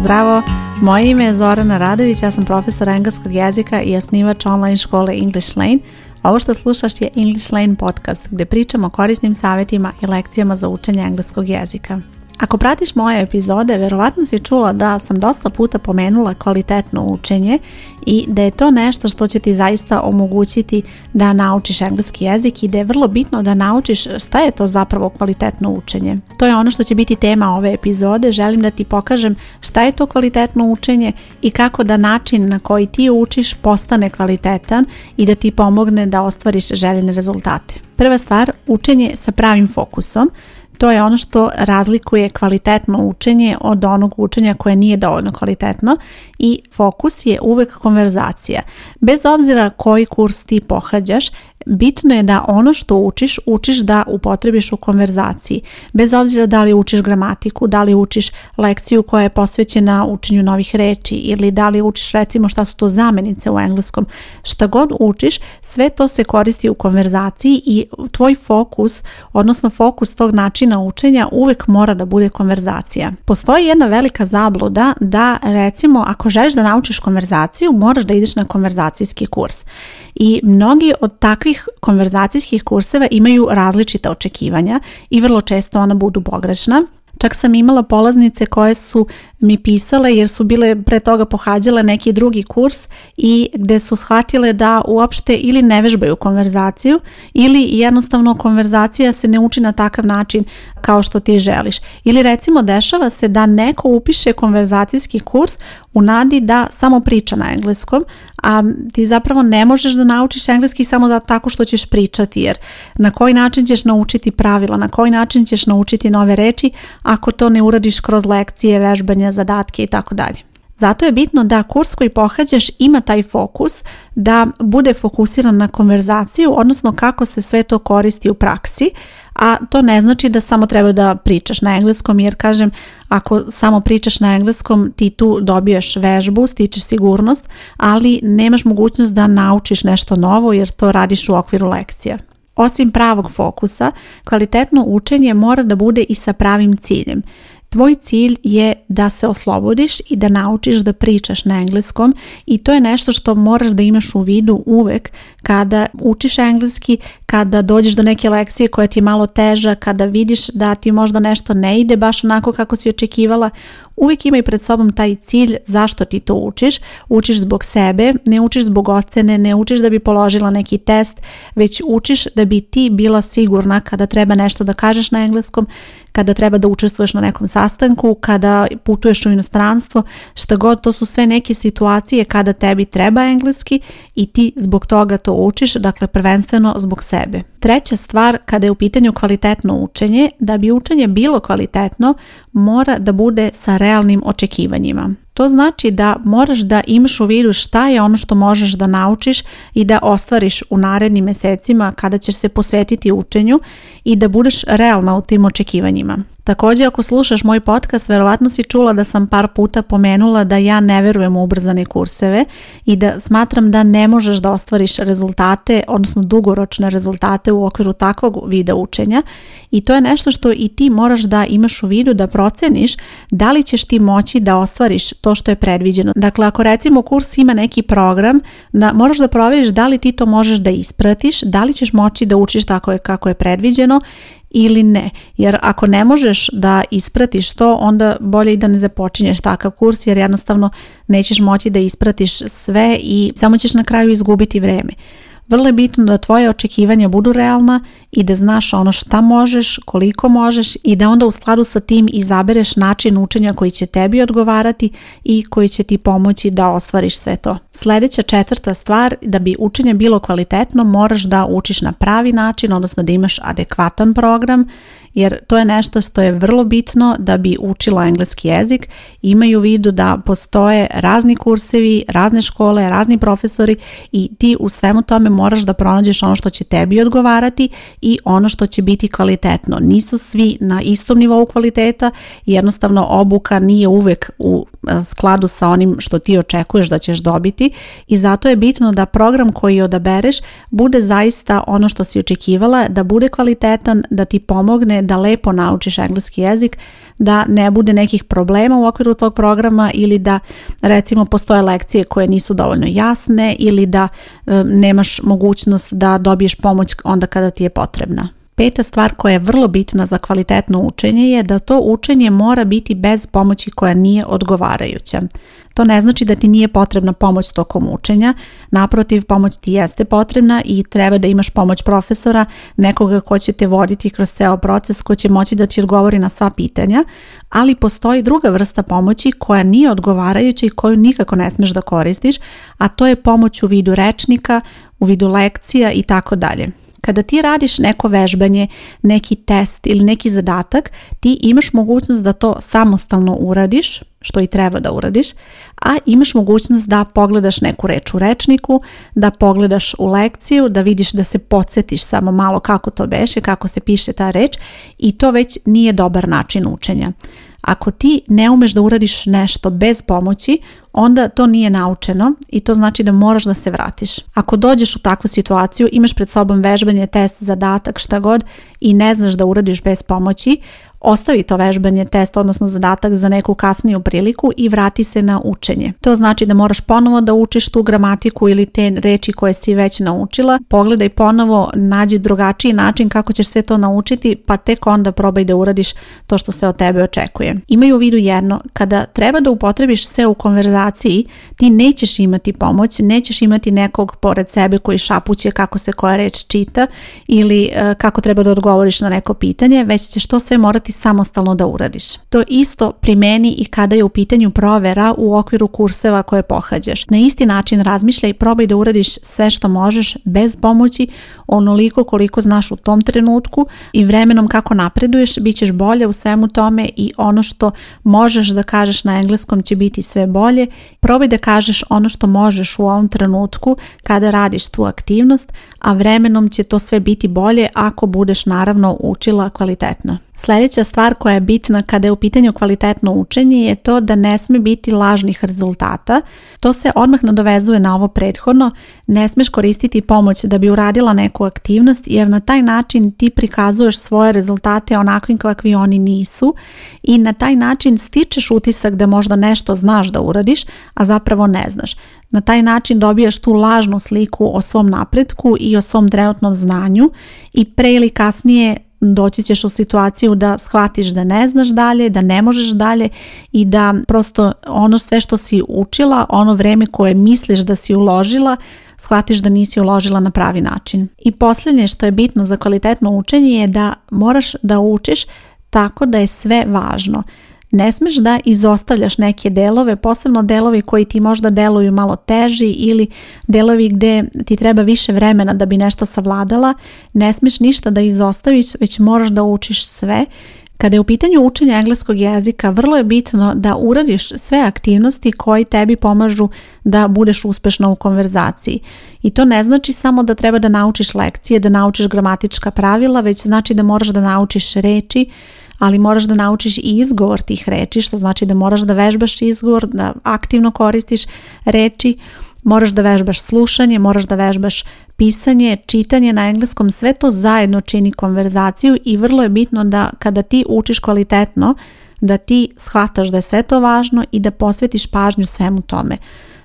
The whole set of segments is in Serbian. zdravo. Moje ime je Zorana Radović, ja sam profesor engleskog jezika i osnivač online škole English Lane. Ovo što slušaš je English Lane podcast gdje pričamo o korisnim savjetima i lekcijama za učenje engleskog jezika. Ako pratiš moje epizode, verovatno si čula da sam dosta puta pomenula kvalitetno učenje i da je to nešto što će ti zaista omogućiti da naučiš engleski jezik i da je vrlo bitno da naučiš šta je to zapravo kvalitetno učenje. To je ono što će biti tema ove epizode. Želim da ti pokažem šta je to kvalitetno učenje i kako da način na koji ti učiš postane kvalitetan i da ti pomogne da ostvariš željene rezultate. Prva stvar, učenje sa pravim fokusom to je ono što razlikuje kvalitetno učenje od onog učenja koje nije dovoljno kvalitetno i fokus je uvek konverzacija. Bez obzira koji kurs ti pohađaš, bitno je da ono što učiš, učiš da upotrebiš u konverzaciji. Bez obzira da li učiš gramatiku, da li učiš lekciju koja je posvećena učenju novih reči ili da li učiš recimo šta su to zamenice u engleskom. Šta god učiš, sve to se koristi u konverzaciji i tvoj fokus, odnosno fokus tog načina naučenja učenja uvijek mora da bude konverzacija. Postoji jedna velika zabluda da recimo ako želiš da naučiš konverzaciju moraš da ideš na konverzacijski kurs. I mnogi od takvih konverzacijskih kurseva imaju različita očekivanja i vrlo često ona budu pogrešna. Čak sam imala polaznice koje su mi pisale jer su bile pre toga pohađale neki drugi kurs i gde su shvatile da uopšte ili ne vežbaju konverzaciju ili jednostavno konverzacija se ne uči na takav način kao što ti želiš. Ili recimo dešava se da neko upiše konverzacijski kurs u nadi da samo priča na engleskom, a ti zapravo ne možeš da naučiš engleski samo da tako što ćeš pričati jer na koji način ćeš naučiti pravila, na koji način ćeš naučiti nove reči ako to ne uradiš kroz lekcije, vežbanja zadatke i tako dalje. Zato je bitno da kurs koji pohađaš ima taj fokus da bude fokusiran na konverzaciju, odnosno kako se sve to koristi u praksi, a to ne znači da samo treba da pričaš na engleskom, jer kažem, ako samo pričaš na engleskom, ti tu dobiješ vežbu, stičeš sigurnost, ali nemaš mogućnost da naučiš nešto novo jer to radiš u okviru lekcija. Osim pravog fokusa, kvalitetno učenje mora da bude i sa pravim ciljem. Tvoj cilj je da se oslobodiš i da naučiš da pričaš na engleskom i to je nešto što moraš da imaš u vidu uvek kada učiš engleski, kada dođeš do neke lekcije koja ti je malo teža, kada vidiš da ti možda nešto ne ide baš onako kako si očekivala, uvijek imaj pred sobom taj cilj zašto ti to učiš. Učiš zbog sebe, ne učiš zbog ocene, ne učiš da bi položila neki test, već učiš da bi ti bila sigurna kada treba nešto da kažeš na engleskom, kada treba da učestvuješ na nekom sastanku, kada putuješ u inostranstvo, šta god, to su sve neke situacije kada tebi treba engleski i ti zbog toga to učiš, dakle prvenstveno zbog sebe. Treća stvar kada je u pitanju kvalitetno učenje, da bi učenje bilo kvalitetno, mora da bude sa realnim očekivanjima. To znači da moraš da imaš u vidu šta je ono što možeš da naučiš i da ostvariš u narednim mesecima kada ćeš se posvetiti učenju i da budeš realna u tim očekivanjima. Također ako slušaš moj podcast verovatno si čula da sam par puta pomenula da ja ne verujem u ubrzane kurseve i da smatram da ne možeš da ostvariš rezultate, odnosno dugoročne rezultate u okviru takvog vida učenja i to je nešto što i ti moraš da imaš u vidu da proceniš da li ćeš ti moći da ostvariš to što je predviđeno. Dakle, ako recimo kurs ima neki program, da, moraš da provjeriš da li ti to možeš da ispratiš, da li ćeš moći da učiš tako je kako je predviđeno ili ne. Jer ako ne možeš da ispratiš to, onda bolje i da ne započinješ takav kurs jer jednostavno nećeš moći da ispratiš sve i samo ćeš na kraju izgubiti vrijeme. Vrlo je bitno da tvoje očekivanja budu realna i da znaš ono šta možeš, koliko možeš i da onda u skladu sa tim izabereš način učenja koji će tebi odgovarati i koji će ti pomoći da ostvariš sve to. Sljedeća četvrta stvar, da bi učenje bilo kvalitetno, moraš da učiš na pravi način, odnosno da imaš adekvatan program, jer to je nešto što je vrlo bitno da bi učila engleski jezik. Imaju u vidu da postoje razni kursevi, razne škole, razni profesori i ti u svemu tome moraš da pronađeš ono što će tebi odgovarati i ono što će biti kvalitetno. Nisu svi na istom nivou kvaliteta jednostavno obuka nije uvek u e, skladu sa onim što ti očekuješ da ćeš dobiti i zato je bitno da program koji odabereš bude zaista ono što si očekivala, da bude kvalitetan, da ti pomogne da lepo naučiš engleski jezik, da ne bude nekih problema u okviru tog programa ili da recimo postoje lekcije koje nisu dovoljno jasne ili da e, nemaš mogućnost da dobiješ pomoć onda kada ti je potrebna. Peta stvar koja je vrlo bitna za kvalitetno učenje je da to učenje mora biti bez pomoći koja nije odgovarajuća. To ne znači da ti nije potrebna pomoć tokom učenja, naprotiv pomoć ti jeste potrebna i treba da imaš pomoć profesora, nekoga ko će te voditi kroz ceo proces, ko će moći da ti odgovori na sva pitanja, ali postoji druga vrsta pomoći koja nije odgovarajuća i koju nikako ne smeš da koristiš, a to je pomoć u vidu rečnika, u vidu lekcija i tako dalje. Kada ti radiš neko vežbanje, neki test ili neki zadatak, ti imaš mogućnost da to samostalno uradiš, što i treba da uradiš, a imaš mogućnost da pogledaš neku reč u rečniku, da pogledaš u lekciju, da vidiš da se podsjetiš samo malo kako to veše, kako se piše ta reč i to već nije dobar način učenja. Ako ti ne umeš da uradiš nešto bez pomoći, onda to nije naučeno i to znači da moraš da se vratiš. Ako dođeš u takvu situaciju, imaš pred sobom vežbanje, test, zadatak, šta god i ne znaš da uradiš bez pomoći, ostavi to vežbanje test, odnosno zadatak za neku kasniju priliku i vrati se na učenje. To znači da moraš ponovo da učiš tu gramatiku ili te reči koje si već naučila, pogledaj ponovo, nađi drugačiji način kako ćeš sve to naučiti, pa tek onda probaj da uradiš to što se od tebe očekuje. Imaju u vidu jedno, kada treba da upotrebiš sve u konverzaciji, ti nećeš imati pomoć, nećeš imati nekog pored sebe koji šapuće kako se koja reč čita ili eh, kako treba da odgovoriš na neko pitanje, već ćeš to sve morati samostalno da uradiš. To isto primeni i kada je u pitanju provera u okviru kurseva koje pohađaš. Na isti način razmišljaj i probaj da uradiš sve što možeš bez pomoći onoliko koliko znaš u tom trenutku i vremenom kako napreduješ bit ćeš bolje u svemu tome i ono što možeš da kažeš na engleskom će biti sve bolje. Probaj da kažeš ono što možeš u ovom trenutku kada radiš tu aktivnost, a vremenom će to sve biti bolje ako budeš naravno učila kvalitetno. Sljedeća stvar koja je bitna kada je u pitanju kvalitetno učenje je to da ne sme biti lažnih rezultata. To se odmah nadovezuje na ovo prethodno. Ne smeš koristiti pomoć da bi uradila neku aktivnost jer na taj način ti prikazuješ svoje rezultate onakvim kakvi oni nisu i na taj način stičeš utisak da možda nešto znaš da uradiš, a zapravo ne znaš. Na taj način dobijaš tu lažnu sliku o svom napretku i o svom trenutnom znanju i pre ili kasnije doći ćeš u situaciju da shvatiš da ne znaš dalje, da ne možeš dalje i da prosto ono sve što si učila, ono vrijeme koje misliš da si uložila, shvatiš da nisi uložila na pravi način. I posljednje što je bitno za kvalitetno učenje je da moraš da učiš tako da je sve važno. Ne smeš da izostavljaš neke delove, posebno delovi koji ti možda deluju malo teži ili delovi gde ti treba više vremena da bi nešto savladala. Ne smeš ništa da izostaviš, već moraš da učiš sve. Kada je u pitanju učenja engleskog jezika, vrlo je bitno da uradiš sve aktivnosti koji tebi pomažu da budeš uspešna u konverzaciji. I to ne znači samo da treba da naučiš lekcije, da naučiš gramatička pravila, već znači da moraš da naučiš reči, ali moraš da naučiš i izgovor tih reči, što znači da moraš da vežbaš izgovor, da aktivno koristiš reći, moraš da vežbaš slušanje, moraš da vežbaš pisanje, čitanje na engleskom, sve to zajedno čini konverzaciju i vrlo je bitno da kada ti učiš kvalitetno, da ti shvataš da je sve to važno i da posvetiš pažnju svemu tome.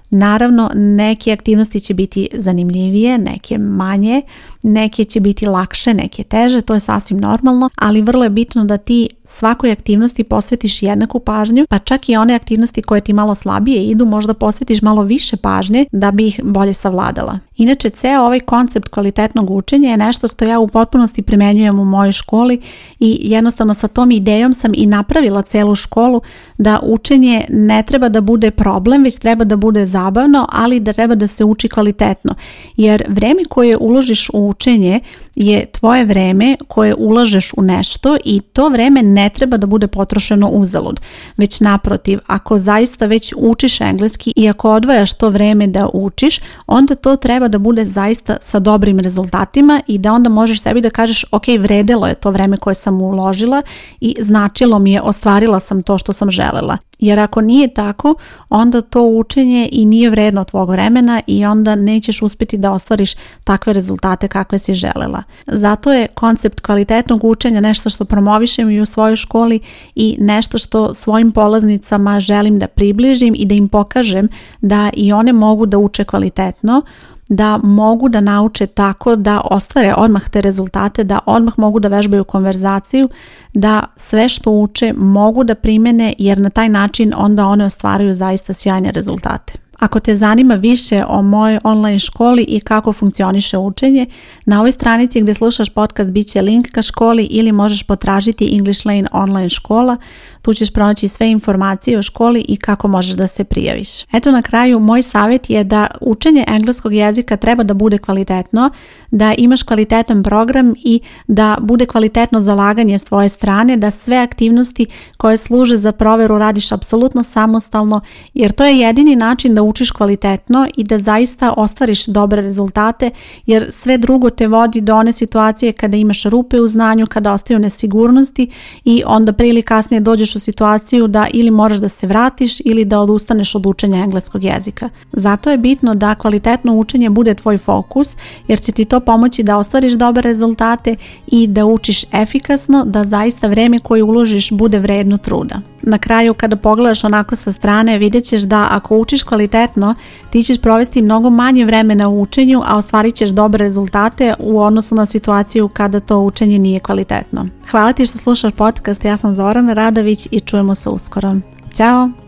Naravno, neke aktivnosti će biti zanimljivije, neke manje, neke će biti lakše, neke teže, to je sasvim normalno, ali vrlo je bitno da ti svakoj aktivnosti posvetiš jednaku pažnju, pa čak i one aktivnosti koje ti malo slabije idu, možda posvetiš malo više pažnje da bi ih bolje savladala. Inače, ceo ovaj koncept kvalitetnog učenja je nešto što ja u potpunosti primenjujem u mojoj školi i jednostavno sa tom idejom sam i napravila celu školu da učenje ne treba da bude problem, već treba da bude zabavno, ali da treba da se uči kvalitetno. Jer vreme koje uložiš u učenje je tvoje vreme koje ulažeš u nešto i to vreme ne treba da bude potrošeno uzalud. Već naprotiv, ako zaista već učiš engleski i ako odvajaš to vreme da učiš, onda to treba da bude zaista sa dobrim rezultatima i da onda možeš sebi da kažeš ok, vredelo je to vreme koje sam uložila i značilo mi je, ostvarila sam to što sam želela. Jer ako nije tako, onda to učenje i nije vredno tvog vremena i onda nećeš uspjeti da ostvariš takve rezultate kakve si želela. Zato je koncept kvalitetnog učenja nešto što promovišem i u svojoj školi i nešto što svojim polaznicama želim da približim i da im pokažem da i one mogu da uče kvalitetno, da mogu da nauče tako da ostvare odmah te rezultate, da odmah mogu da vežbaju konverzaciju, da sve što uče mogu da primene jer na taj način onda one ostvaraju zaista sjajne rezultate. Ako te zanima više o mojoj online školi i kako funkcioniše učenje, na ovoj stranici gdje slušaš podcast bit će link ka školi ili možeš potražiti English Lane online škola. Tu ćeš pronaći sve informacije o školi i kako možeš da se prijaviš. Eto na kraju, moj savjet je da učenje engleskog jezika treba da bude kvalitetno, da imaš kvalitetan program i da bude kvalitetno zalaganje s tvoje strane, da sve aktivnosti koje služe za proveru radiš apsolutno samostalno, jer to je jedini način da učiš kvalitetno i da zaista ostvariš dobre rezultate jer sve drugo te vodi do one situacije kada imaš rupe u znanju, kada ostaju nesigurnosti i onda prije ili kasnije dođeš u situaciju da ili moraš da se vratiš ili da odustaneš od učenja engleskog jezika. Zato je bitno da kvalitetno učenje bude tvoj fokus jer će ti to pomoći da ostvariš dobre rezultate i da učiš efikasno da zaista vreme koje uložiš bude vredno truda na kraju kada pogledaš onako sa strane vidjet ćeš da ako učiš kvalitetno ti ćeš provesti mnogo manje vremena u učenju, a ostvarit ćeš dobre rezultate u odnosu na situaciju kada to učenje nije kvalitetno. Hvala ti što slušaš podcast, ja sam Zorana Radović i čujemo se uskoro. Ćao!